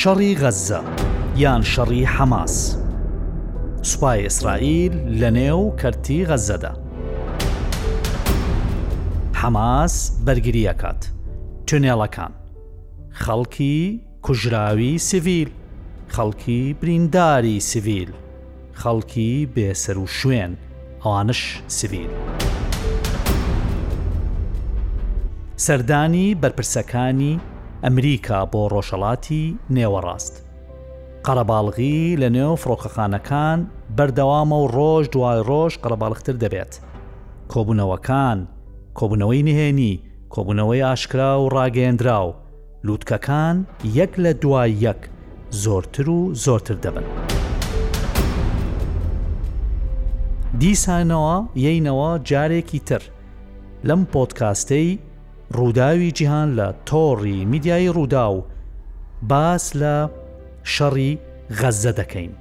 شەڕی غەززە یان شەڕی حەماس سوپای ئیسرائیل لە نێو کەرتی غەززەدا حەماس بەرگریەکات تونێڵەکان خەڵکی کوژراوی سڤیل، خەڵکی برینداری سڤیل، خەڵکی بێسەر و شوێن، ئەوانش سڤیل. سەردانی بەرپرسەکانی ئەمریکا بۆ ڕۆژهەڵاتی نێوەڕاست. قەرەباڵغی لە نێو فڕۆکەخانەکان بەردەوامە و ڕۆژ دوای ڕۆژ قەرەباڵغتر دەبێت. کۆبوونەوەکان، کۆبوونەوەی نهێنی، کۆبوونەوەی ئاشکرا و ڕاگەیەندراو، لووتکەکان یەک لە دوای یەک زۆرتر و زۆرتر دەبن. دیسانەوە یەینەوە جارێکی تر لەم پۆدکاستەی ڕووداوی جیهان لە تۆڕی میدیایی ڕووداو باس لە شەڕی غەززە دەکەین.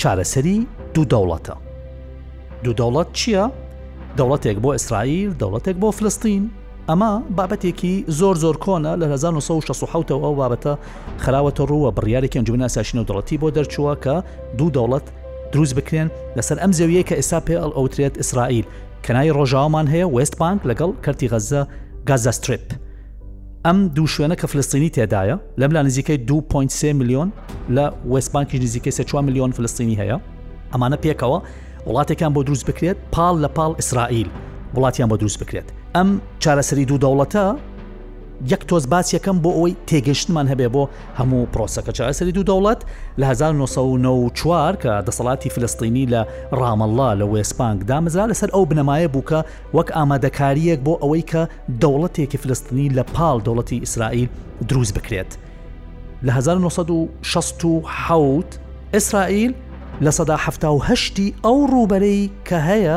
چارەسەری دوو دەوڵەتە دوو دەوڵەت چییە؟ دەوڵەتێک بۆ ئیسرائیل دەوڵەتێک بۆ فلستین ئەمە بابەتێکی زۆر زۆر کۆنە لە 1960ەوە ئەو بابەتە خراوەتە ڕووە بڕیارێکی ئەنجومی ناساشی نەودەڵەتی بۆ دەرچووە کە دوو دەوڵەت دروست بکرێن لەسەر ئەم زەویە کە ئێستا پێ ئەڵ ئەوترێت ئیسرائیل کەنای ڕۆژاوامان هەیە وست بانک لەگەڵ کەرتی غەزە گازە ستریپ ئەم دوو شوێنە کە فلستینی تێدایە لەم لا نزیکەی 2.3 میلیۆن لە وەستبانکی نزیکەی سە 4 میلیۆن فلستینی هەیە ئەمانە پێکەوە وڵاتێکان بۆ دروست بکرێت پاڵ لە پاڵ ئیسرائیل وڵاتیان بۆ دروست بکرێت ئەم چارەسەری دوو دەوڵەتە یەک تۆز باس یەکەم بۆ ئەوەی تێگەشتمان هەبێ بۆ هەموو پرۆسەکە چاسەری دوو دەوڵەت لە 1994 کە دەسەڵاتی فلستینی لە ڕامەڵلا لە وێسپانک دامەزرا لەسەر ئەو بنەمایە بووکە وەک ئامادەکاریەک بۆ ئەوەی کە دەوڵەتێکی فلستنی لە پاڵ دەوڵەتی ئیسرائیل دروست بکرێت لە 1960 ئیسرائیل لە سەدا هەشتی ئەو ڕووبەرەی کە هەیە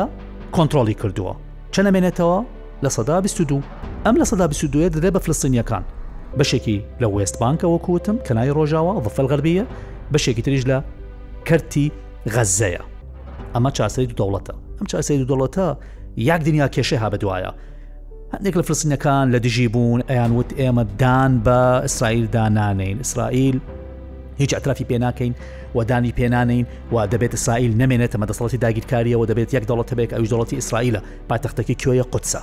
کۆنتترۆلی کردووە چە نەمێنێتەوە لە سەدا 22 ئەم لە سەدا 22 درێ بە فلستینیەکان بەشێکی لە وێست بانکەوە کوتم کە نای ڕۆژاوە ڤفل غەربیە بەشێکی تریش لە کەرتی غەزەیە ئەمە چاسەی دو دەوڵەتە ئەم چاسەی دو دەوڵەتە یاک دنیا کێشە ها بە دوایە هەندێک لە فلسینەکان لە دژی بوون ئەیان وت ئێمە دان بە ئیسرائیل دانانین ئیسرائیل هیچ ئەترافی پێ ناکەین و دانی پێنانین و دەبێت ئیسرائیل نمێنێتە مەدەسەڵاتی داگیرکاریەوە دەبێت یەک دەڵەت هەبێت ئەوی دەڵەتی ئیسرائیلە پاتەختەکە کوێیە قوتسە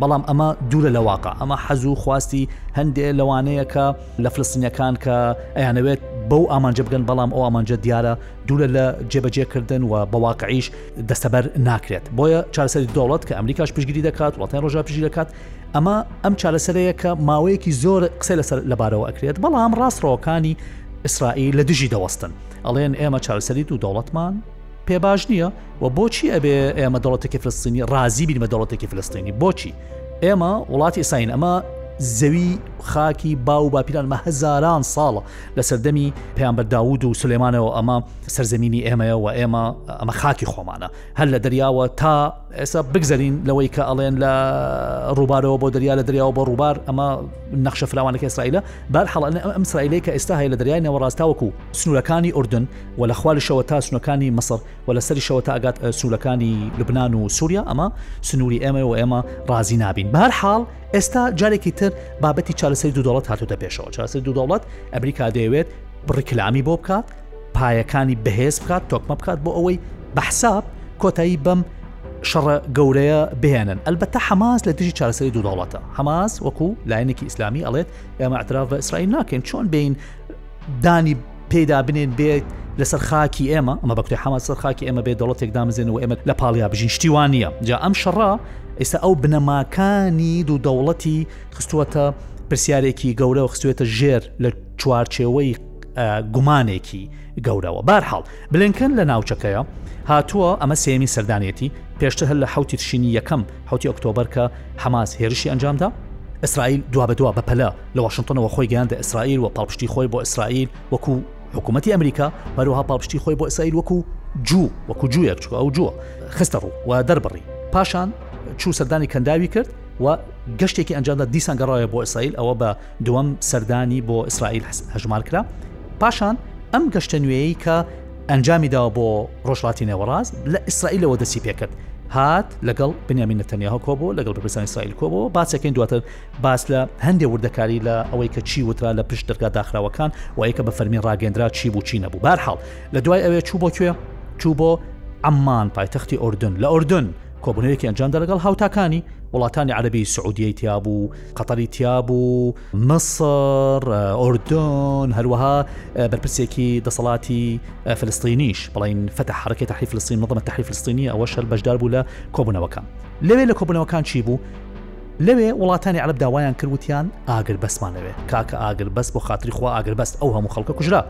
بەڵام ئەمە دوورە لە واقع ئەمە حەز و خواستی هەندێ لەوانەیە کە لە فلستینەکان کە ئەیانەوێت بەو ئامانجە بگەن بەڵام ئەو ئامانجە دیارە دوورە لە جێبەجێکردن و بەواقعیش دەستەبەر ناکرێت بۆیە چارەسەری دەوڵەت کە ئەمریکاش پشگیری دەکات وڵاتانی ڕژا پشگیری دەکات ئەمە ئەم چارەسەرەیە کە ماوەیەکی زۆر قسە لەسەر لەبارەوە ئەکرێت بەڵام ڕاستڕەوەکانی ئیسرائیل لە دژی دەوەستن ئەڵێن ئێمە چارەسەری دوو دەوڵەتمان پێ باش نییە و بۆچی ئەبێ ئێمە دەوڵەتێکی فلستینی ڕازی بین بە دەوڵەتێکی فلستینی بۆچی ئێمە وڵاتی ئیساین ئەمە زەوی خاکی باو باپیرانمە هەزاران ساڵە لە سەردەمی پێیان بەداود و سلێمانەوە ئەمە سەرزەمینی ئێمەیە و ئێمە ئەمە خاکی خۆمانە هەر لە دەریاوە تا ئێستا بگزەرین لەوەی کە ئەڵێن لە ڕووبارەوە بۆ دەریا لە دەریاوە بۆ ڕووبار ئەمە نەخشە فراوانەکە ئیسرائیلە بار حڵەن ئەم سرائیلی کە ئێستا هەیە لە دەریای نەوەڕاستاوەکو سنوورەکانی ئوردن و لە خوالیشەوە تا سنوەکانی مسر و لە سەریشەوە تا ئەگات سوولەکانی لبناان و سووریا ئەمە سنووری ئێمە و ئێمە ڕازی نابین بار حاڵ ئێستا جارێکی تر بابەتی چارەسەری دوو دەوڵەت هاتوتە پێشەوە چاسەر دوو دەوڵەت ئەمریکا دەیەوێت بڕیکلامی بۆ بکات پایەکانی بەهێز بکات تۆکمە بکات بۆ ئەوەی بە حساب کۆتایی بەم شەڕە گەورەیە بهێنن ئەلبەتە حەماس لە دژی چارەسەری دوو دەوڵەتە حەماس وەکو لایەنێکی ئیسلامی ئەڵێت ئێمە ئەتراف بە ئیسرائیل ناکەین چۆن بین دانی پێدا بنێن بێت لەسەر خاکی ئێمە ئەمە بەکوتی حەماس سەر خاکی ئێمە بێت دەوڵەتێک دامزێن و ئێمە لە پاڵیا بژین شتیوان نییە جا ئەم شەڕە ئێستا ئەو بنەماکانی دوو دەوڵەتی خستووەتە پرسیارێکی گەورە و خستوێتە ژێر لە چوارچێوەی گومانێکی گەورەوە بارحاڵ بلێنکن لە ناوچەکەیە هاتووە ئەمە سێمی سەردانێتی پێشتر هەر لە حوتی تشینی یەکەم حوتی ئۆکتۆبەر کە حەماس هێرشی ئەنجامدا ئیسرائیل دوا بە دوا بە پەلە لە واشنگتنەوە خۆی گەیاندە ئیسرائیل و پاڵپشتی خۆی بۆ ئیسرائیل وەکو حکوومەتتی ئەمریکا بەروها پاڵپشتی خۆی بۆ ئیسرائیل وەکو جوو وەکو جوویەک چوە ئەو جووە خستە ڕوو و دەربڕی پاشان چوو سەردانی کەنداوی کرد و گەشتێکی ئەنجامدا دیسان گەڕایە بۆ ئیسرائیل ئەوە بە دووەم سەردانی بۆ ئیسرائیل هەژمار کرا پاشان ئەم گەشتە نوێیەی کە ئەنجامی داوە بۆ ڕۆژڵاتی نێوەڕاست لە ئیسرائیلەوە دەسی پێکرد هات لەگەڵ بنیامین نەتەنیاهۆ کۆبوو لەگەڵ بەپرسان ئیسرائیل کۆبەوە باسەکەین دواتر باس لە هەندێ وردەکاری لە ئەوەی کە چی وترا لە پشت دەرگا داخراوەکان و یەکە بە فەرمی ڕاگەندرا چی بوو چی نەبوو بارحاڵ لە دوای ئەوێ چوو بۆ کوێ چوو بۆ ئەممان پایتەختی ئۆردن لە ئۆردن کۆبنەوەیەکی ئەنجامدا لەگەڵ هاوتاکانی وڵاتانی عربی سعودیەی تیابوو قەتەری تیابوو مەسەڕ ئۆردۆن هەروەها بەرپرسێکی دەسەڵاتی فلستینیش بڵین فەتە حرکێت تحی فلستین مەڵمە تحی فلستینی ئەوە شەر بەشدار بوو لە کۆبوونەوەکان لەوێ لە کۆبوونەوەکان چی بوو لەوێ وڵاتانی عرب داوایان کردوتیان ئاگر بەسمانەوێ کاکە ئاگر بەس بۆ خااتری خوا ئاگر بەست ئەو هەموو خەڵکە کوژرا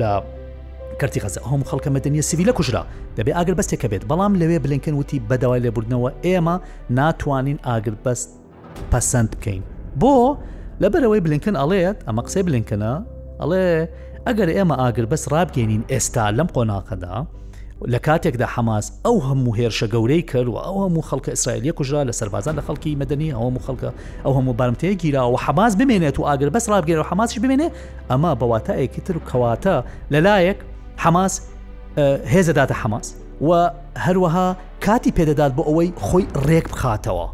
لە کەرتی غەزە هەموو خەڵکە مەدەنیە سیوی لە کوژرا دەبێ ئاگر بەستێکە بێت بەڵام لەوێ بلنکن وتی بەداوای لێبوردنەوە ئێمە ناتوانین ئاگر بەست پەسەند بکەین بۆ لەبەرەوەی بلینکن ئەڵێت ئەمە قسەی بلینکنە ئەڵێ ئەگەر ئێمە ئاگر بەس ڕابگەێنین ئێستا لەم قۆناقەدا لە کاتێکدا حەماس ئەو هەموو هێرشە گەورەی کرد و ئەو هەموو خەڵکە ئیسرائیلیە کوژرا لە سەربازان لە خەڵکی مەدەنی ئەو هەموو خەڵکە ئەو هەموو بارمتەیە گیرا و حەماس بمێنێت و ئاگر بەس ڕابگەێن و حەماسیش بمێنێ ئەمە بەواتایەکی تر و کەواتە لەلایەک حەماس هێزەداتە حەماس و هەروەها کاتی پێدەدات بۆ ئەوەی خۆی رێک بخاتەوە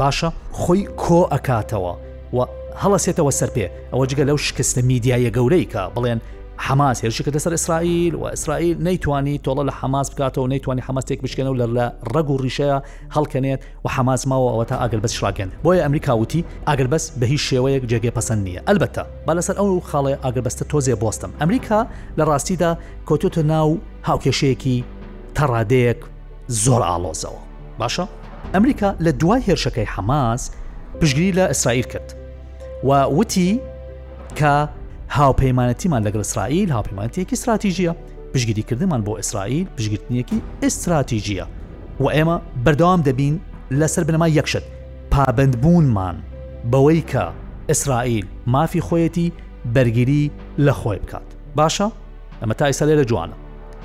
باشە خۆی کۆ ئەکاتەوە و هەڵەسێتەوە سەر پێ ئەوە جگە لەو شکستە میدیایە گەورەی کە بڵێن حماس هێرشی کردە سەر ئیسرائیل و ئیسرائیل نەیتوانی تۆڵە لە حماس بکاتەوە نەیتوانی حماستێک بشکێنە و لە لە ڕەگ و ڕیشەیە هەڵکەنێت و حماس ماوە ئەوە تا ئەگەر بەس شڵاگەن بۆیە ئەمریکا وتی ئەگەر بەس بە هیچ شێوەیەک جێگەی پەسەند نییە ئەلبەتە با لەسەر ئەو خاڵێ ئاگەر بەستە تۆزێ بۆستم ئەمریکا لە ڕاستیدا کۆتۆتە ناو هاوکێشەیەکی تا ڕادەیەک زۆر ئاڵۆزەوە باشە ئەمریکا لە دوای هێرشەکەی حەماس پشگیری لە ئیسرائیل کرد و وتی کە هاوپەیمانەتیمان لەگەڵ ئیسرائیل هاوپەیمانەتێکی استراتیژیە پشگیریکردمان بۆ ئیسرائیل پشگرتنیەکی ئیسراتیژیە و ئێمە بەردەوام دەبین لەسەر بنەما یەکشت پابندبوونمان بەوەی کە ئیسرائیل مافی خۆیەتی بەرگری لە خۆی بکات باشە ئەمە تا ئیسا لێرە جوانە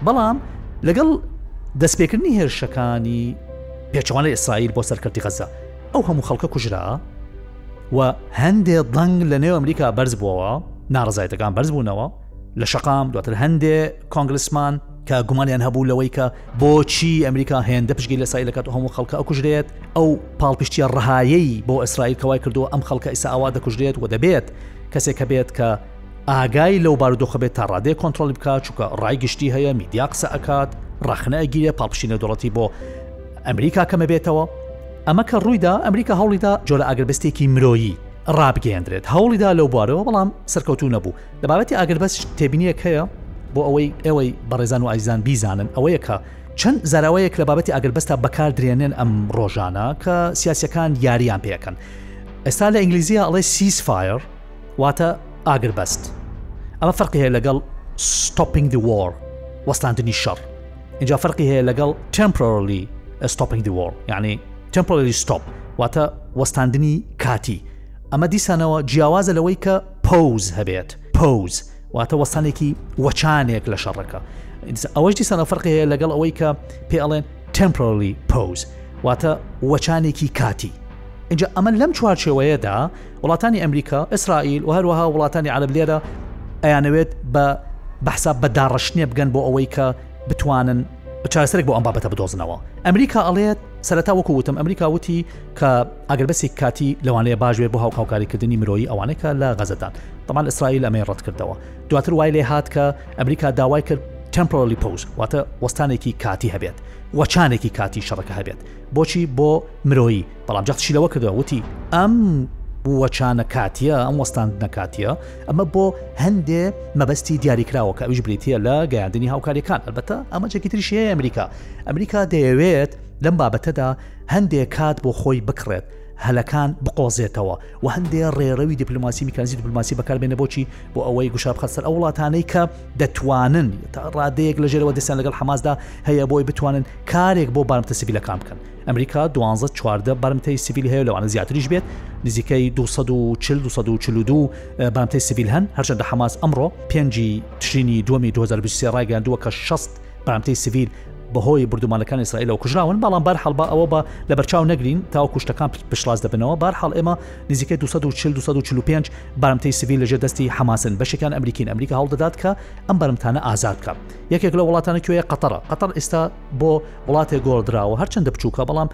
بەڵام لەگەڵ دەستپێکردنی هێرشەکانی پێچەوانەی ئیسرائیل بۆ سەر کەرتی غەزە ئەو هەموو خەڵکە کوژرا و هەندێ دەنگ لە نێو ئەمریکا بەرز بووەوە ناڕزایەتەکان بەرز بوونەوە لە شقام دواتر هەندێ کۆنگلسمان کە گومانیان هەبوو لەوەی کە بۆچی ئەمریکا هێندە پشگی لە سایل لە کات هەموو خەڵکە ئەکوژرێت ئەو پاڵپشتیە ڕەهایی بۆ ئیسرائیل کەوای کردو ئەم خەڵکە ئیسا ئاوا دەکوژرێت و دەبێت کەسێک کە بێت کە ئاگای لەو بارودۆخە بێت تا ڕادەیە کۆنتترۆلی بکات چووکە ڕای گشتی هەیە میدیا قسە ئەکات ڕخنە ئەگیرێ پاڵپشی نەدوڵەتی بۆ ئەمریکا کەمە بێتەوە ئەمە کە ڕوویدا ئەمریکا هەوڵیدا جۆرە ئاگربەستێکی مرۆیی ڕابگەیەندرێت هەوڵیدا لەو بوارەوە بەڵام سەرکەوتو نەبوو لە بابەتی ئاگربەست تێبینیەک هەیە بۆ ئەوەی ئێوەی بەڕێزان و ئایزان بیزانن ئەوەیە کە چەند زاراوەیەک لە بابەتی ئاگربەستا بەکار درێنێن ئەم ڕۆژانە کە سیاسەکان یاریان پێەکەن ئێستا لە ئینگلیزیە ئەڵێ سیس فایر واتە ئاگربەست ئەمە فەرقی هەیە لەگەڵ ستۆپینگ دی وۆر وەستاندنی شەڕ اینجا فەرقی هەیە لەگەڵ تمپۆرلی ستۆپینگ دی وۆر یعنی تمپۆرلی ستۆپ واتە وەستاندنی کاتی ئەمە دیسانەوە جیاوازە لەوەی کە پۆز هەبێت پۆز واتە وەستانێکی وەچانێک لە شەڕەکە ئەوەش دیسانە فەرقەیە لەگەڵ ئەوەی کە پێ ئەڵێن تمپۆرلی پۆز واتە وەچانێکی کاتی اینجا ئەمە لەم چوارچێوەیەدا وڵاتانی ئەمریکا، ئیسرائیل و هەروەها وڵاتانی عەرەب لێرە ئەیانەوێت بە بەحساب بە داڕشتنێ بگەن بۆ ئەوەی کە بتوانن چارەسەرێک بۆ ئەم بابەتە بدۆزنەوە ئەمریکا ئەڵێت سەرەتا وەکو وتم ئەمریکا وتی کە ئەگەر بەسێک کاتی لەوانەیە باش بێ بۆ هاوکاوکاریکردنی مرۆیی ئەوانەکە لە غەزەدان دەمان ئیسرائیل ئەمەی ڕەت کردەوە دواتر وای لێ هات کە ئەمریکا داوای کرد تەمپۆلی پوز واتە وەستانێکی کاتی هەبێت وەچانێکی کاتی شەڕەکە هەبێت بۆچی بۆ مرۆیی بەڵام جەختشی لەوە کردەوە وتی ئەم وەچانە کاتیە ئەم وەستاندنە کاتیە ئەمە بۆ هەندێ مەبەستی دیاریکراوە کە ئەوش بریتە لە گەیاندنی هاوکاریەکان البەتە ئەمە جەکیتری شێ ئەمریکا ئەمریکا دەیەوێت لەم بابەتەدا هەندێک کات بۆ خۆی بکڕێت هەلەکان بقۆزێتەوە و هەندێ ڕێڕەوی دیپلوماسی میکانزی دیپلوماسی بەکاربێنە بۆچی بۆ ئەوەی گوشار بخەسەر ئەو وڵاتانەی کە دەتوانن تا ڕادەیەک لە ژێرەوە دەستیان لەگەڵ حماسدا هەیە بۆی بتوانن کارێک بۆ بارمتە سبیلەکان بکەن ئەمریکا دوانزە چواردە بارمتەی سیڤیلی هەیە لەوانە زیاتریش بێت نزیکەی 242 بامتەی سیڤیل هەن هەرچەندە حماس ئەمڕۆ پێنجی تشرینی دومی 2023 ڕایگەاندووە کە 6 بامتەی سیڤیل بەهۆی بردومانەکان ئیسرائیلەوە کوژراون بەڵام بار هەڵبا ئەوە بە لە بەرچاو نەگرین تاو کوشتەکان پشتڕاست دەبنەوە بار حاڵ ئێمە نزیکە 245 بارمتەی سیویل لەژێ دەستی حماسن بەشێکان ئەمریکین ئەمریکا هەڵدەدات کە ئەم بەرمتانە ئازاد بکە یەکێک لە وڵاتانە کوێە قەتەڕە قەتەر ئێستا بۆ وڵاتێک گۆڕدراوە هەرچەندە بچووکە بەڵام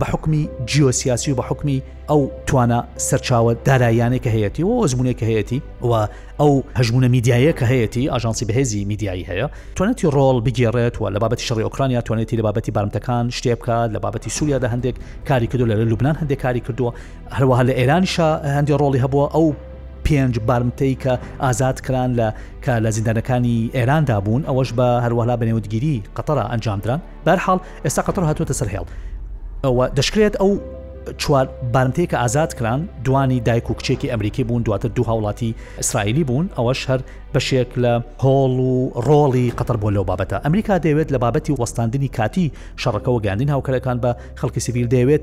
بە حکمی جیۆسیاسی و بە حکمی ئەو توانە سەرچاوە داراییانێک کە هەیەی و ئۆزمونێک کە هەیەی و ئەو هەژمونە میدیایە کە هەیەی ئاژانسی بەهێزی میدیایی هەیە توانێتی ڕۆڵ بگێڕێت و لە بابەتی شەڕی ئۆکرانیا توانێتی لە بابەتی بارمتەکان شتێ بکات لە بابەتی سووریادا هەندێک کاری کردو لە لوبناان هەندێک کاری کردووە هەروەها لە ئێرانیشە هەندی ڕۆڵی هەبووە ئەو پێنج بارمتەی کە ئازاد کران لە کە لە زیندانەکانی ئێراندا بوون ئەوەش بە هەروەلا بەنێوتگیری قەتەرە ئەنجامدران بەرحاڵ ئێستا قەتەر هاتووەتە سەر هێڵ ئەوە دەشکرێت ئەو چوار بارمتەیە کە ئازاد کران دوانی دایک و کچێکی ئەمریکی بوون دواتر دوو هاوڵاتی ئیسرائیلی بوون ئەوەش هەر بەشێک لە هۆڵ و ڕۆڵی قەتەر بۆ لەو بابەتە ئەمریکا دەوێت لە بابەتی وەستاندنی کاتی شەڕەکەەوە گەاندین هاوکەرەکان بە خەڵکی سیبیل دەوێت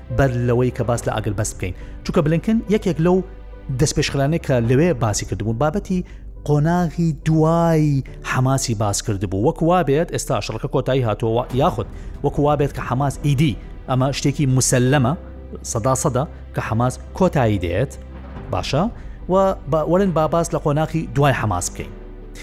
بەر لەوەی کە باس لە ئاگربەست بکەین چونکە بلنکن یەکێک لەو دەستپێشخرانێک کە لەوێ باسی کردبوون بابەتی قۆناغی دوایی حەماسی باس کردبوو وەک وابێت ئێستا شڕەکە کۆتایی هاتووە یاخود وەک وابێت کە حەماس ئیدی ئەمە شتێکی مسللەمە سەدا سەدا کە حەماس کۆتایی دێت باشە و وەرن باباس لە قۆناخی دوای حەماس بکەین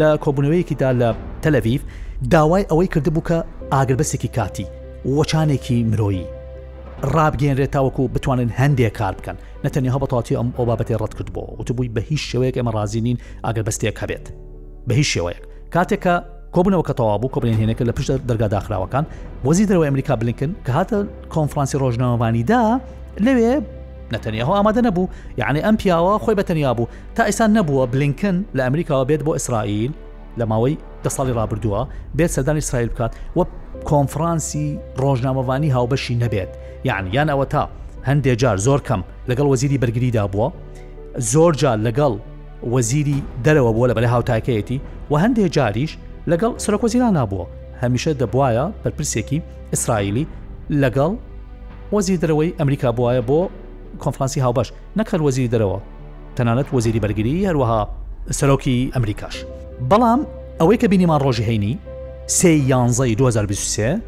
لە کۆبوونەوەیەکیدا لە تەلەڤیڤ داوای ئەوەی کردبوو کە ئاگربەسێکی کاتی و چانێکی مرۆیی ڕابگەیەنرێت تاوەکو بتوانن هەندێک کار بکەن نەتەنیاهۆ بە تەواتی ئەم ئەو بابەتی ڕەتکردبوو وتبووی بە هیچ شێوەیەک ئێمە ڕازی نین ئاگربەستێک هەبێت بە هیچ شێوەیەک کاتێک کە کۆبوونەوە کە تەوا بوو کۆبلێن هێنێکە لە پشت دەرگا داخراوەکان وەزی دەرەوە ئەمریکا بلکن کە هاتە کۆنفرانسی ڕۆژنامەوانیدا لەوێ نەتەنیاهۆ ئامادە نەبوو یعنی ئەم پیاوە خۆی بەتەنیا بوو تا ئێستا نەبووە بلینکن لە ئەمریکاوە بێت بۆ ئیسرائیل لە ماوەی دە ساڵی رابردووە بێت سەردان ئیسرائیل بکات و کۆنفرانسی ڕۆژنامەوانی هاوبەشی نەبێت یان یان ئەوە تا هەندێک جار زۆر کەم لەگەڵ وەزیری بەرگریدا بووە زۆر جار لەگەڵ وەزیری دەرەوە بووە لە بەرە هاوتاکەیەتی و هەندێک جاریش لەگەڵ سەرۆکۆزیران نبووە هەمیشە دەبواە بەرپرسێکی ئیسرائیلی لەگەڵ وەزیر دەرەوەی ئەمریکا بواە بۆ کۆنفرانسی هاوبەش نەکەر وەزیری دەرەوە تەنانەت وەزیری بەرگری هەروەها سەرۆکی ئەمریکاش بەڵام ئەوەی کە بینیمان ڕۆژی هەینی سێ یانزەی 2023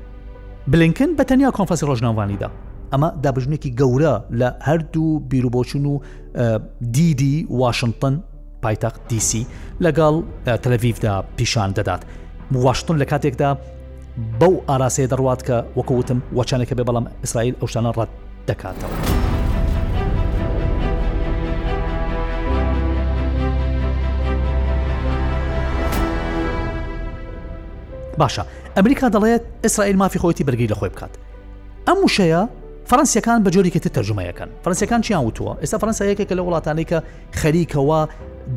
بلینکن بە تەنیا کۆنفسی ڕۆژناوانیدا ئەمە دابژنێکی گەورە لە هەردوو بیرروبۆچون و دیدی واشنگتن پایتەخت دیسی لەگەڵ تەلەڤیفدا پیشان دەدات واشتن لە کاتێکدا بەو ئاراسەیە دەڕوات کە وەکوتم وەچانێکە بێ بەڵام ئیسرائیل ئەو شتانە ڕەت دەکاتەوە. باشە ئەمریکا دەڵێت ئیسرائیل مافی خۆیتی بەرگی لە خۆی بکات ئەم وشەیە فەرەنسیەکان بە جۆرێکی تر تەرجمەیەکەن فەرەنسیەکان چیان وتووە ئێستا فەرەنسا یەکێکە لە وڵاتانی کە خەریکەوە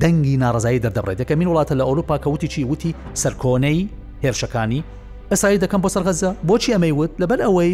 دەنگی ناڕزایی دەردەبڕێت دەکە من وڵاتە لە ئەوروپا کەوتی چی وتی سەرکۆنەی هێرشەکانی ئەسایی دەکەم بۆ سەرغەزە بۆچی ئەمەی وت لەبەر ئەوەی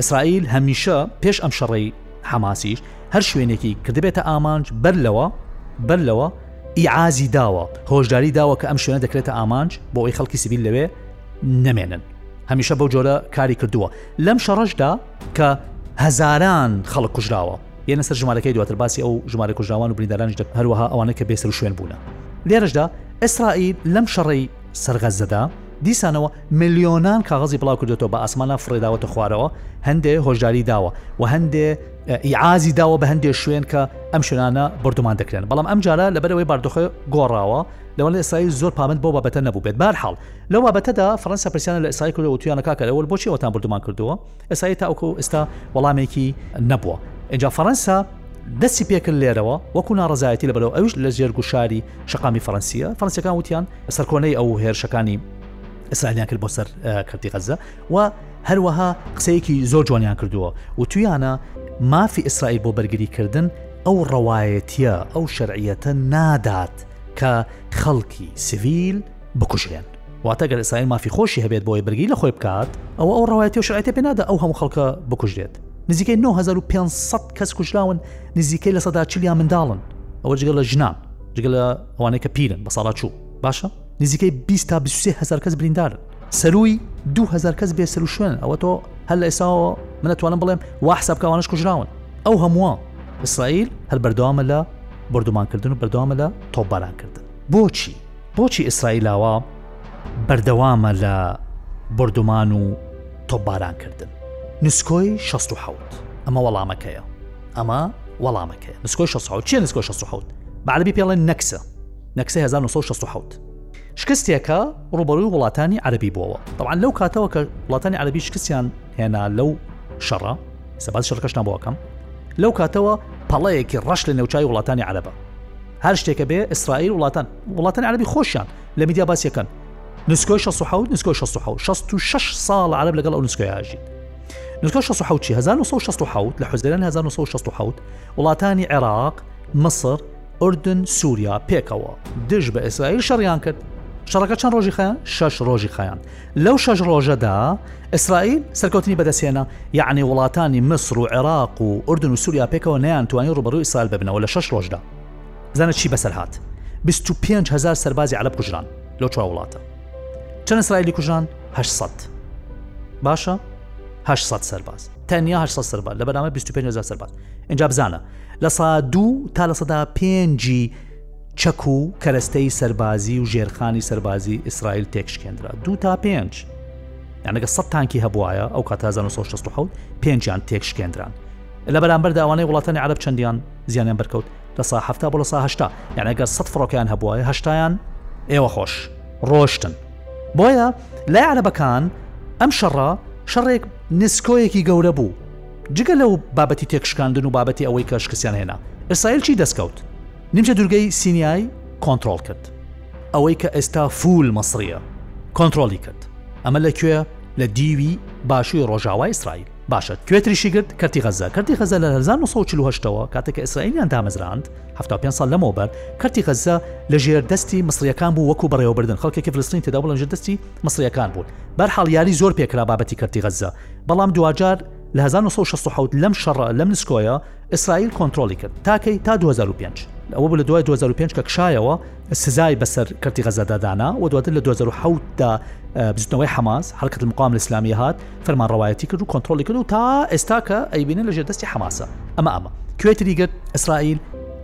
ئیسرائیل هەمیشە پێش ئەم شەڕەی حەماسیش هەر شوێنێکی کردبێتە ئامانج بەر لەوە بەر لەوە ئیعازی داوە هۆشداری داوە کە ئەم شوێنە دەکرێتە ئامانج بۆ ئەوی خەڵکی سیبیل لەوێ نەمێنن هەمیشە بەو جۆرە کاری کردووە لەم شەڕەشدا کە هەزاران خەڵک کوژراوە یەنە سەر ژمارەکەی دواتر باسی ئەو ژمارە کوژراوان و بریندارانش دەک هەروەها ئەوانە کە بێسەر شوێن بوونە لێرەشدا ئیسرائیل لەم شەڕی سەرغەزەدا دیسانەوە ملیۆنان کاغەزی بڵاو کردۆتەوە بە ئاسمانا فڕێداوەتە خوارەوە هەندێ هۆشداری داوە و هەندێ ئیعازی داوە بە هەندێ شوێن کە ئەم شوێنانە بردومان دەکرێن بەڵام ئەم جارە لەبەرەوەی باردۆخە گۆڕاوە لەوەن ئێسایی زۆر پامند بۆ بابەتە نەبوو بێت بار حاڵ لەو بابەتەدا فەرەنسا پرسیانە لە ئێسای کرد و تویانە کاکەرەوە بۆچی ئەوتان بردومان کردووە ئێسایی تاوکو ئێستا وەڵامێکی نەبووە اینجا فەرەنسا دەستی پێکرد لێرەوە وەکو ناڕزایەتی لە بەرەوە ئەوش لە زێرگوشاری شقامی فەرەنسیە فەرەنسەکان وتیان سەرکۆنەی ئەو هێرشەکانی ئیسرائیلیان کرد بۆ سەر کەرتی غەزە و هەروەها قسەیەکی زۆر جوانیان کردووە و تویانە مافی ئیسرائیل بۆ بەرگریکردن ئەو ڕەوایەتیە ئەو شەرعیەتە نادات کە خەڵکی سڤیل بکوژێن واتە گەر ئیسرائیل مافی خۆشی هەبێت بۆی برگی لە خۆی بکات ئەو ئەو ڕەوایەتی و شرعەتی پێنادا ئەو هەموو خەڵکە بکوژێت نزیکەی 9500 کەس کوژراون نزیکەی لە سەدا چلیان منداڵن ئەوە جگە لە ژنان جگە لە ئەوانەی کە پیرن بە ساڵا چوو باشە نزیکەی بیست تا بیست و سێ هەزار کەس بریندارن سەرووی دوو هەزار کەس بێ سەر و شوێن ئەوە تۆ هەر لە ئێساەوە من دەتوانم بڵێم وا حساب کەوانش کوژراون ئەو هەمووە ئیسرائیل هەر بەردەوامە لە بردومانکردن و بەردەوامە لە تۆبارانکردن بۆچی بۆچی ئیسرائیلاوە بەردەوامە لە بردومان و تۆبارانکردن نسکۆی 16 ئەمە وەڵامەکەیە ئەمە وەڵامەکەی نسکۆی 16 چیە نسکۆی 16 بەعربی پێڵێن نەکسە نەکسەی هەزار و نۆ سەد و شەست و حەوت شکستێکە ڕوبەروی وڵاتانی عەربی بووەوە بەڵام لەو کاتەوە کە وڵاتانی عەربی شکستیان هێنا لەو شەڕە سەبات شەڕکەشنا بۆکەم لەو کاتەوە پەڵەیەکی ڕەش لە نێوچوی وڵاتانی عەرەبە هەر شتێکە بێ ئیسرائیل وڵاتان وڵاتان عەربی خۆشیان لە میدیا باسیەکەن نسکۆی 16 نسکۆی 16 ساڵ عرب لەگەڵ ئەو نسکۆیاژیت نسکۆ 16 1960 لە حزران 1960 وڵاتانی عێراق مصر ئوردن سووریا پێکەوە دژ بە ئیسرائیل شەڕیان کرد شەڕەکە چەند ڕۆژی خیان شش ڕۆژی خیان لەو شش ڕۆژەدا ئیسرائیل سەرکەوتنی بەدەسێنە یعنی وڵاتانی مسر و عێراق و ئوردن و سووریا پێکەوە نیان توانی ڕوبەر و ئیسال ببنەوە لە شش ڕۆژدا زانە چی بەسەر هاات 25هزار سەربازی عەلب کوژران لەو چوا وڵاتە چەند ئیسرائیلی کوژان 600 باشە 600 سەرباز تەنیا 600 سەرباز لە بەنامە 25هزار سەرباز اینجا بزانە لە سەا دوو تا لە سەدا پێنجی چەک و کەرەستەی سەربازی و ژێرخانی سەربازی ئیسرائیل تێکشکێنرا دو تا پێنج یانەگە سە تانکی هەبواە ئەو کات 1960 پێنجیان تێکشکێنران لە بەرامبەر داوانەی وڵاتانی عرب چەندیان زیانیان بەرکەوت لە سا هەفتا بۆ لە ساهشتا یانەگە سە فڕۆکیان هەبواە هەشتایان ئێوە خۆش ڕۆشتن بۆیە لای عربەکان ئەم شەڕە شەڕێک نسکۆیەکی گەورە بوو جگە لەو بابەتی تێکشکاندن و بابەتی ئەوەی کە شکستیان هێنا ئیسرائیل چی دەستکەوت نیمچە دوورگەی سینیای کۆنتترۆل کرد ئەوەی کە ئێستا فول مەسریە کۆنتترۆلی کرد ئەمە لە کوێ لە دیوی باشووی ڕۆژاوای ئیسرائیل باشە کوێتریشی گرت کەرتی غەزە کەرتی غەزە لە 1940ەوە کاتێککە ئیسرائیلیان دامەزراند 5 سال لەمەوە بەر کەرتی غەزە لە ژێر دەستی مسریەکان بوو وەکو بەڕێوەبردن خەڵکێکی فلستین تێدا بڵن ژێر دەستی مسریەکان بوون بەرحاڵ یاری زۆر پێکرا بابەتی کەرتی غەزە بەڵام دواجار لە 1960 لەم شەڕە لەم نسکۆیە ئیسرائیل کۆنتترۆلی کرد تاکەی تا 2005 ئەوە بوو لە دوای 2005 کە کشایەوە سزای بەسەر کردی غەزەدادانا و دواتر لە 2010دا بزنەوەی حەماس حرکت مقام ئسلامی هات فەرمان ڕواەتی کرد و کۆنتترۆلی کرد و تا ئێستا کە ئەیبینە لە ژێدەستی حەماسە ئەمە ئەمە کوێتری گرت ئیسرائیل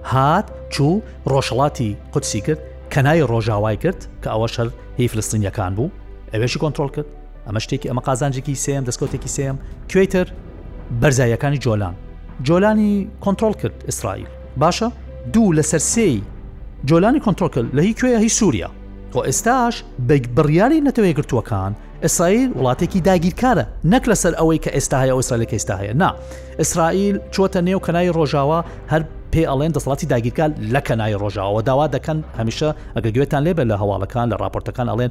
هات چوو ڕۆژهڵاتی قوتسی کرد کەنای ڕۆژاوای کرد کە ئەوە شەر هی فلستینیەکان بوو ئەوێشی کۆنتترۆل کرد ئەمە شتێکی ئەمە قازانجێکی سێم دەستکەوتێکی سێم کوێی تر بەرزاییەکانی جۆلان جۆلانی کۆنتترۆل کرد ئیسرائیل باشە دوو لەسەر سێی جۆلانی کۆنتۆکل لە هی کوێە هی سووریا خۆ ئێستاش بەگ بڕیاری نەتەوەی گرتووەکان ئیسرائیل وڵاتێکی داگیرکارە نەک لەسەر ئەوەی کە ئێستا هەیە ئۆسرا لە کەستا هەیە نا ئیسرائیل چۆتە نێو کەنای ڕۆژاوە هەر پێ ئەڵێن دەسەڵاتی داگیرکار لە کەنای ڕۆژاوە داوا دەکەن هەمیشە ئەگە گوێتان لێبێت لە هەواڵەکان لە راپۆرتەکان ئەڵێن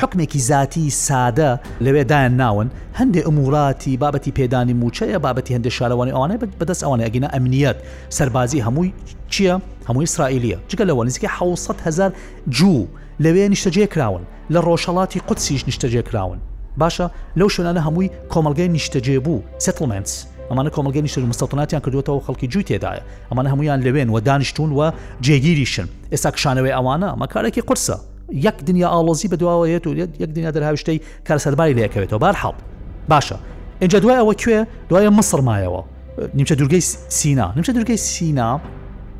حوکمێکی زاتی سادە لەوێ دایان ناون، هەندێ ئموراتی بابەتی پێدانی موچەیە، بابەتی هەندێ شارەوانی و ئەوانە بە دەست ئەوانە، ئەگینا ئەمنیەت، سەربازی هەمووی چیە؟ هەمووی ئیسرائیلیە، جگە لەوە نزیکەی حەوت سەد هەزار جوو لەوێ نیشتەجێ کراون، لە ڕۆژهەڵاتی قودسیش نیشتەجێ کراون، باشە لەو شوێنانە هەمووی کۆمەڵگای نیشتەجێ بوو، Settlements، ئەمانە کۆمەڵگای نیشتەجێ موستەوتناتیان کردووەتەوە خەڵکی جووی تێدایە، ئەمانە هەموویان لەوێن و دانیشتوون و جێگیریشن، ئێستا کشانەوەی ئەوانە، ئەمە کارێکی قورسە. یەک دنیا ئاڵۆزی بەدواوە هێت و یەک دنیا دەرهاویشتەی کار سەرباری لەکەوێتەوە بار حاڵ باشە اینجا دوای ئەوە کوێ دوای مسر مایەوە نیمچە دوورگەی سینا نیمچە دوورگەی سینا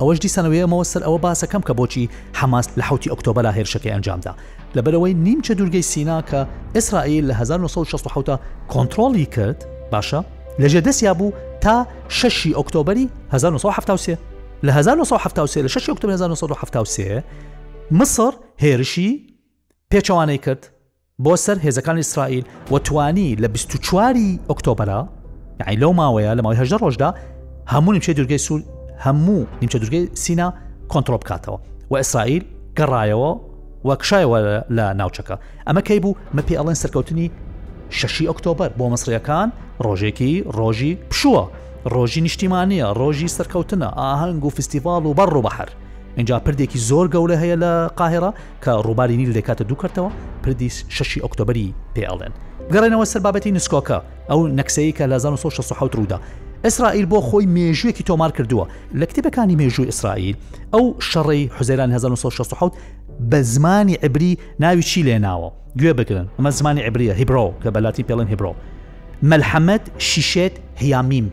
ئەوەش دیسانەوەی ئەمەوە سەر ئەوە باسەکەم کە بۆچی حەماس لە حوتی ئۆکتۆبرا هێرشەکەی ئەنجامدا لەبەرەوەی نیمچە دوورگەی سینا کە ئیسرائیل لە 1960 کۆنتترۆلی کرد باشە لەژێ دەستیا بوو تا 6 ئۆکتۆبری 1970 لە 1970 لە 6 ئۆکتۆبر 1970 میسر هێرشی پێچەوانەی کرد بۆ سەر هێزەکانی ئیسرائیل و توانی لە 24 ئۆکتۆبرا یعنی لەو ماوەیە لە ماوەی هەژدە ڕۆژدا هەموو نیمچە دوورگەی سوور هەموو نیمچە دوورگەی سینا کۆنتترۆل بکاتەوە و ئیسرائیل گەڕایەوە و کشایەوە لە ناوچەکە ئەمە کەی بوو مە پێ ئەڵێن سەرکەوتنی شەشی ئۆکتۆبر بۆ مەسرەکان ڕۆژێکی ڕۆژی پشووە ڕۆژی نیشتیمانە ڕۆژی سەرکەوتنە ئاهەنگ و فستیڤال و بەڕ و بەحر ئینجا پردێکی زۆر گەورە هەیە لە قاهێرا کە ڕووباری نیل دەکاتە دوو کەرتەوە پردی شەشی ئۆکتۆبری پێڵێن گەڕێنەوە سەر بابەتی نسکۆکە ئەو نەکسەیە کە لە 1960 ڕوودا ئیسرائیل بۆ خۆی مێژوویەکی تۆمار کردووە لە کتێبەکانی مێژووی ئیسرائیل ئەو شەڕی حوزێران 1960 بە زمانی عبری ناوی چی لێ ناوە گوێ بگرن ئەمە زمانی عبریە هیبرۆ کە بەلاتی پێڵێن هیبرۆ مەلحەمەد شیشێت هیامیم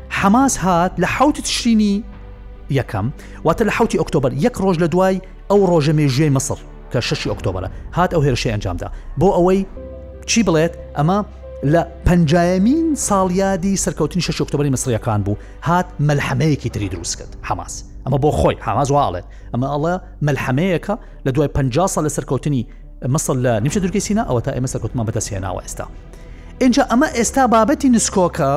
حەماس هات لە حەوت تشرینی یەکەم واتە لە حوتی ئۆکتۆبر یەک ڕۆژ لە دوای ئەو ڕۆژە مێژوێی مەسر کە شەشی ئۆکتۆبرە هات ئەو هێرشی ئەنجامدا بۆ ئەوەی چی بڵێت ئەمە لە پنجایەمین ساڵیادی سەرکەوتنی شەش ئۆکتۆبری مەسریەکان بوو هات مەلحەمەیەکی تری دروست کرد حەماس ئەمە بۆ خۆی حەماز واڵێت ئەمە ئەڵە مەلحەمەیەەکە لە دوای پ سال لە سەرکەوتنی مەسل لە نیمچە دورگەی سینا ئەوە تا ئێمە سەرکەوتمان بەدەستێناوە ئێستا ئینجا ئەمە ئێستا بابەتی نسکۆکە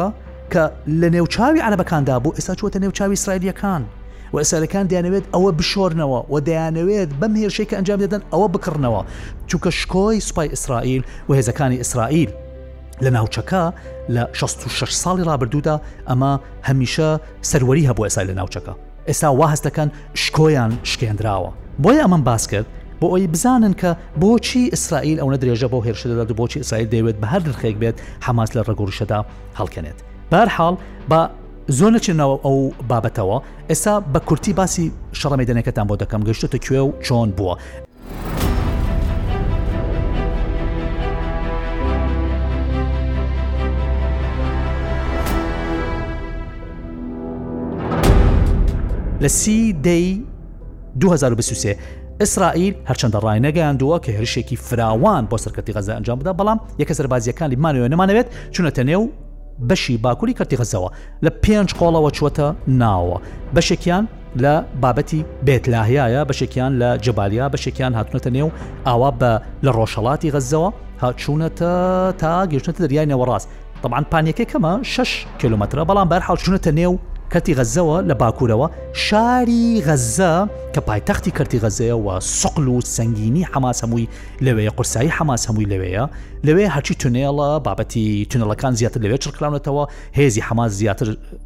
کە لە نێو چاوی عربەکاندا بوو ئێستا چۆتە نێو چاوی ئیسرائیلەکان و ئیسرائیلەکان دەیانەوێت ئەوە بشۆرنەوە و دەیانەوێت بەم هێرشێک کە ئەنجام دەدەن ئەوە بکڕنەوە چونکە شکۆی سوپای ئیسرائیل و هێزەکانی ئیسرائیل لە ناوچەکە لە 66 ساڵی رابردوودا ئەمە هەمیشە سەروەری هەبوو ئێسای لە ناوچەکە ئێستا وا هەست دەکەن شکۆیان شکێندراوە. بۆیە ئەمەم باس کرد بۆ ئەوەی بزانن کە بۆچی ئیسرائیل ئەونە درێژە بەو هێرشە دەدات و بۆچی ئیسرائیل دەیەوێت بە هەر نرخێک بێت حەماس لە ڕەگ و ڕیشەدا هەڵکەنێت. بە هەر حاڵ با زۆر نەچێنەوە ئەو بابەتەوە، ئێستا بە کورتی باسی شەڕە مەیدەنییەکەتان بۆ دەکەم گەیشتووتە کوێ و چۆن بووە. لە سی دەی 2023 ئیسرائیل هەرچەندە ڕای نەگەیاندووە کە هێرشێکی فراوان بۆ سەرکەتی غەزە ئەنجام بدا بەڵام یەکە سەربازیەکانی مانەوە نەمانەوێت چونەتە نێو بەشی باکووری کەرتی غەزەوە لە پێنج قۆڵەوە چوەتە ناوە بەشێکیان لە بابەتی بێت لاهیایە بەشێکیان لە جەبالیا بەشێکیان هاتونەتە نێو ئاوا بە لە ڕۆژهڵاتی غەزەوە هاچوونەتە تا گەشتنەتە دەریای نەوەڕاست طبعاان پانیەکە کەمە 6 کیلومترە بەڵام بەر حڵچوونەتە نێو کەتی غەزەوە لە باکوورەوە شاری غەزە کە پایتەختی کەرتی غەزەیە و سقل و سنگینی حەماس هەمووی لەوەیە قورسایی حەماس هەمووی لەوەیە لەوێ هەرچی تونێڵە بابەتی تونەڵەکان زیاتر لەوێ چڕکراونەتەوە هێزی حەماس زیاتر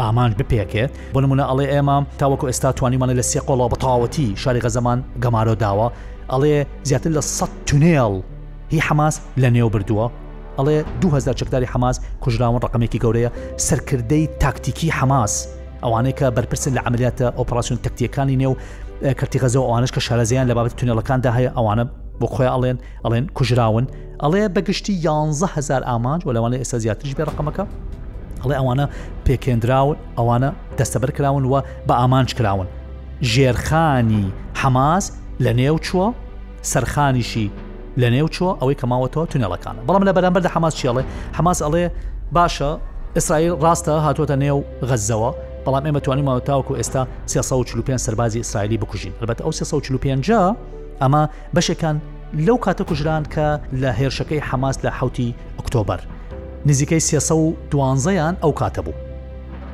ئامانج بپێکێ بۆ نمونە ئەڵێ ئێمە تاوەکو ئێستا توانیمانە لە سێ قۆڵەوە بەتەواوەتی شاری غەزەمان گەمارۆ داوە ئەڵێ زیاتر لە سە تونێڵ هی حەماس لە نێو بردووە ئەڵێ 2000 چەکداری حەماس کوژراون ڕقمێکی گەورەیە سەرکردەی تاکتیکی حەماس ئەوانەی کە بەرپرسن لە عملیاتە ئۆپراسسیون تەکتیەکانی نێو کەرتی غەزەوە ئەوانش کە شارەزیان لە بابەت تونێلەکاندا هەیە ئەوانە بۆ خۆیان ئەڵێن ئەڵێن کوژراون ئەڵێ بەگشتی یانزە هزار ئامانج و لەوانە ئێستا زیاتریش بێ ڕقمەکە ئەڵێ ئەوانە پێکێنراون ئەوانە دەستەبەر کراون و بە ئامانج کراون ژێرخانی حەماس لە نێو چووە سەرخانیشی لە نێو چووە ئەوەی کەماوەتەوە تونێڵەکان بەڵام لە بەرامبەر لە حەماس چێڵێ حەماس ئەڵێ باشە ئیسرائیل ڕاستە هاتوۆتە نێو غەزەوە بەڵام ئێمە توانانی ماوەتاوکو ئێستا 345 سەربازی ئیسرائیلی بکوژین البەت ئەو 345 ئەمە بەشێکان لەو کاتە کوژران کە لە هێرشەکەی حەماس لە حەوتی ئۆکتۆبەر، نزیکەی سێ سەد و دوازدە یان ئەو کاتە بوو.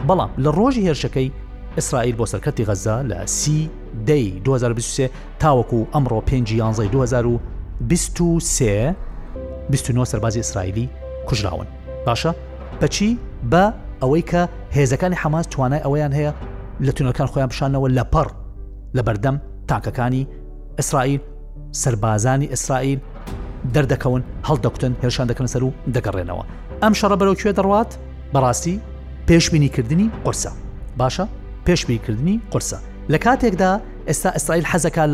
بەڵام لە ڕۆژی هێرشەکەی ئیسرائیل بۆ سەر کەرتی غەززە لە سی دەی دوو هەزار و بیست و سێ تاوەکو ئەمڕۆ پێنجی یانزەی دوو هەزار و بیست و سێ، بیست و نۆ سەربازی ئیسرائیلی کوژراون. باشە بە چی؟ بە ئەوەی کە هێزەکانی حەماس توانای ئەوەیان هەیە لە تونێلکان خۆیان بشارنەوە لەپڕ لە بەردەم تانکەکانی، ئیسرائیل، سەربازانی ئیسرائیل دەردەکەون هەڵدەکوتن هێرشان دەکەن سەر و دەگەڕێنەوە ئەم شەڕە بەرەو کوێ دەڕوات بەڕاستی پێشبینیکردنی قرسە باشە پێشبینکردنی قرسە لە کاتێکدا ئێستا ئیسرائیل حەزەکە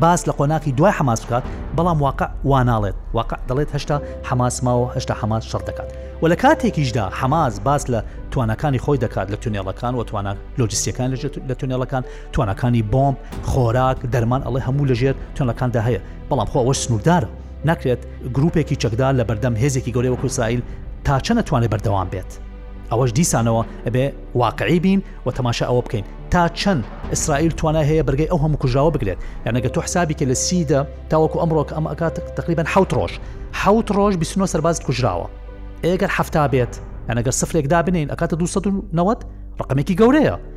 باس لە قۆناقی دوای حەماس بکات بەڵام واقع واناڵێت واقع دەڵێت هەشتا حەماس ماوە هەشتا حەماس شەڕ دەکات و لە کاتێکیشدا حەماس باس لە توانەکانی خۆی دەکات لە تونێڵەکان و توانە لۆجستیەکان لە تونێڵەکان تواناکانی بۆمب خۆراک دەرمان ئەڵێ هەموو لەژێر تۆنەکاندا هەیە بەڵام خۆ ئەوەش سنووردارە ناکرێت گروپێکی چەکدا لە بەردەم هێزێکی گەورەی وەکو ئیسرائیل تا چە نەتوانێت بەردەوام بێت ئەوەش دیسانەوە ئەبێ واقعی بین و تەماشا ئەوە بکەین تا چەند ئیسرائیل توانە هەیە بەرگەی ئەو هەموو کوژاوە بگرێت یانەگە تۆ حسابی کە لە سیدا تاوەکو ئەمڕۆک ئەم ئەکات تقریبان حوت ڕۆژ حوت ڕۆژ 29 سەرباز کوژراوە ئێگەر هەفتا بێت یانەگە سفرێکدا بنین ئەکاتە 290 ڕقمێکی گەورەیە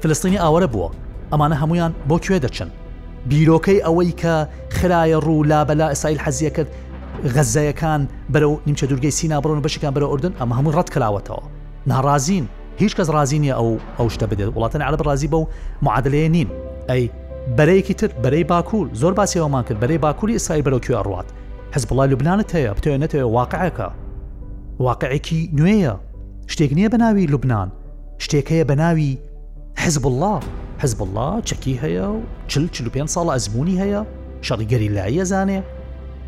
فلستینی ئاوەرە بووە ئەمانە هەموویان بۆ کوێ دەچن؟ بیرۆکەی ئەوەی کە خرایە ڕوو لابەلا ئیسرائیل حەزیە کرد غەززەیەکان بەرەو نیمچە دوورگەی سینا بڕۆن و بەشێکیان بەرەو ئەردەن ئەمە هەمووی ڕەت کراوەتەوە ناڕازین هیچ کەس ڕازی نییە ئەو ئەو شتە بدێت وڵاتانی عەرەب ڕازی بەو معادلەیە نین ئەی بەرەیەکی تر بەرەی باکوور زۆر باسی ئەومان کرد بەرەی باکووری ئیسرائیل بەرەو کوێ ئەڕوات حزب الله لوبنانت هەیە بتەوێت نەتەوێت واقعەکە واقعێکی نوێیە شتێک نییە بە ناوی لوبنان شتێک هەیە بە ناوی حزب الله حزب الله چەکی هەیە و چل چل پێ ساڵ ئەزمموی هەیە شەڕیگەری لایە زانێ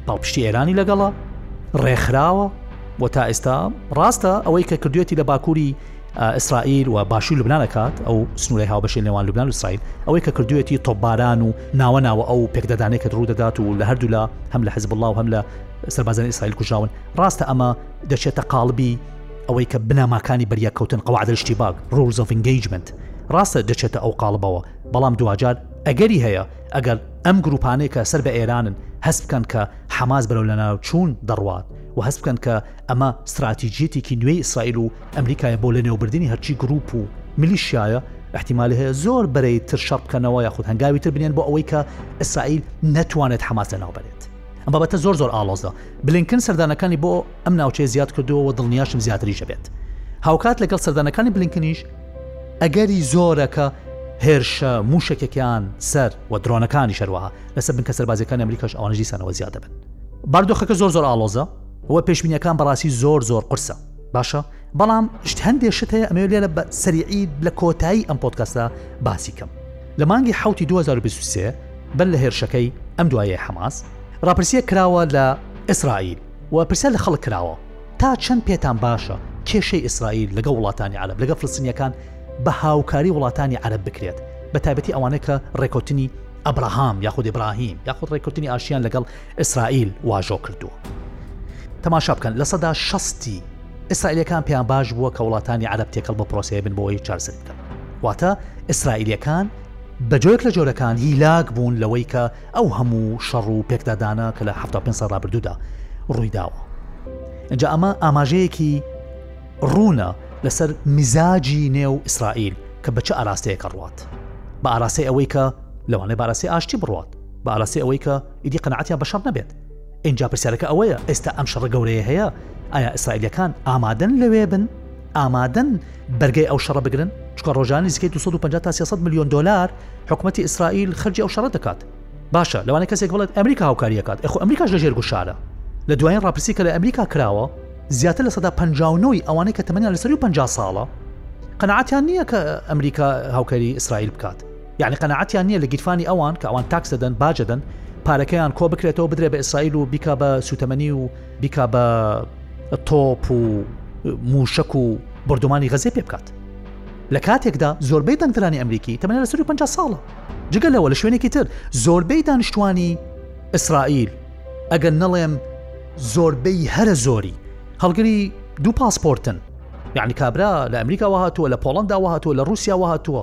پاڵپشتی ئێرانی لەگەڵە ڕێکخراوە بۆ تا ئێستا ڕاستە ئەوەی کە کردوێتی لە باکووری ئیسرائیل و باشووی لبنانەکات ئەو سنووری هاوبەشی نێوان لبنان و سایل ئەوەی کە کردوێتی تۆباران و ناوە ناوە ئەو پێکدادانێکە ڕوو دەدات و لە هەردوولا هەم لە حزب الله و هەم لە سەربازان ئیسرائیل کوژاون ڕاستە ئەمە دەچێتە قالبی ئەوەی کە بنەماکانی بەریەککەوتن قواعد الاشتباک Rules of Engagement ڕاستە دەچێتە ئەو قاڵبەوە بەڵام دواجار ئەگەری هەیە ئەگەر ئەم گروپانەی کە سەر بە ئێرانن هەست بکەن کە حەماس بەرەو لەناوچوون دەڕوات و هەست بکەن کە ئەمە ستراتیژیەتێکی نوێی ئیسرائیل و ئەمریکای بۆ لەنێوبردننی هەرچی گروپ و ملیشیایە احتیمالی هەیە زۆر بەرەی تر شەڕ بکەنەوە یاخود هەنگاوی تر بنێن بۆ ئەوەی کە ئیسرائیل نەتوانێت حەماس لەناوبەرێت ئەم بابەتە زۆر زۆر ئاڵۆزە، بلینکن سەردانەکانی بۆ ئەم ناوچەیە زیاد کردووە و دڵنیاشم زیاتریش ئەبێت. هاوکات لەگەڵ سەردانەکانی بلینکنیش، ئەگەری زۆرە کە هێرشە مووشەکیەکان سەر و درۆنەکانیش هەروەها لەسەر بنکە سەربازییەکانی ئەمریکاش ئەوانیش دیسانەوە زیاد دەبن. باردۆخەکە زۆر زۆر ئاڵۆزە و پێشبینییەکان بەڕاستی زۆر زۆر قورسە. باشە بەڵام هەندێ شت هەیە ئەمەوێت لێرە بە سەریعی لە کۆتایی ئەم پۆدکەستە باسی کەم لە مانگی حوتی 2023 بەر لە هێرشەکەی ئەم دوایە حەماس راپرسیە کراوە لە ئیسرائیل و پرسیار لە خەڵک کراوە تا چەند پێتان باشە کێشەی ئیسرائیل لەگە وڵاتانی عەرەب لەگە فلسنیەکان بە هاوکاری وڵاتانی عەرەب بکرێت بە تایبەتی ئەوانەی کە ڕێکوتنی ئەبراهام یاخود ئبراهیم یاخود ڕێکوتنی ئاشیان لەگەڵ ئیسرائیل واژۆ کردووە. تەماشا بکەن لە سەدا شەستی ئیسرائیلەکان پێیان باش بووە کە وڵاتانی عرب تێکەڵ بە پرۆسەیە بن بۆەوەی چارسەری بکەن واتە ئیسرائیلەکان بە جۆێک لە جۆرەکان هیلاک بوون لەوەی کە ئەو هەموو شەڕ و پێکدادانە کە لە 5 سا رابرردوودا ڕوویداوە جا ئەمە ئاماژەیەکی ڕوونە لەسەر میزاجی نێو ئیسرائیل کە بە چ ئاراستەیەکە ڕوات بە ئاراستەی ئەوەی کە لەوانێ باراسی ئاشتی بڕات بە ئاراسی ئەوەی کە ئیدی قەناعەتیان بە شەڕ نەبێت. ئینجا پرسیارەکە ئەوەیە ئێستا ئەم شەڕە گەورەیە هەیە، ئایا ئیسرائیلییەکان ئامادەن لەوێ بن؟ ئامادەن بەرگەی ئەو شەڕە بگرن؟ چونکە ڕۆژانە نزیکەی 250 تا 300 ملیۆن دۆلار حکومەتی ئیسرائیل خەرجی ئەو شەڕە دەکات. باشە لەوانەیە کەسێک بڵێت ئەمریکا هاوکاری دەکات، ئەخۆ ئەمریکاش لەژێر گوشارە. لە دوایین ڕاپرسی کە لە ئەمریکا کراوە، زیاتر لە سەدا 59 ی ئەوانەی کە تەمەنیان لەسەروی پەنجا ساڵە قەناعەتیان نییە کە ئەمریکا هاوکاری ئیسرائیل بکات. یەعنی قەناعەتیان نیە لە گیرفانی ئەوان کە ئەوان تاکس دەدەن باج دەدەن پارەکەیان کۆ بکرێتەوە بدرێ بە ئیسرائیل و بیکا بە سوتەمەنی و بیکا بە تۆپ و موشک و بردومانی غەزێ پێ بکات لە کاتێکدا زۆربەی دەنگدرانی ئەمریکی تەمەە لە سری 50 ساڵە جگە لەوە لە شوێنێکی تر زۆربەی دانیشتوانی ئیسرائیل ئەگەر نەڵێم زۆربەی هەرە زۆری هەڵگری دوو پاسپۆرتن یعنی کابرا لە ئەمریکاوە هاتووە لە پۆڵنداوە هاتووە لە رووسیاوە هاتووە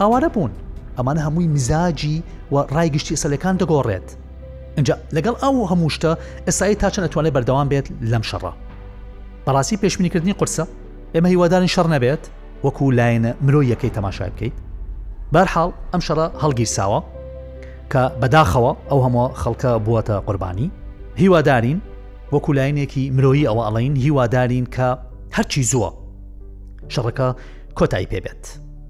ئاوارە بوون ئەمانە هەمووی میزاجی و ڕای گشتی ئیسەلەکان دەگۆڕێت ئەجا لەگەڵ ئاو هەموو شتە ئێسایی تا چەند ئەتوانێت بەردەوام بێت لەم شەڕە بەڕاستی پێشمینیکردنی قرسە ئێمە هیوادارین شەڕ نەبێت وەکو لایەنە مرۆیەکەی تەماشای بکەیت بارحاڵ ئەم شەڕە هەڵگیرساوە کە بەداخەوە ئەو هەموو خەڵکە بووەتە قوربانی هیوادارین وەکو لایەنێکی مرۆیی ئەوە ئەڵین هیوادارین کە هەرچی زووە شەڕەکە کۆتایی پێبێت.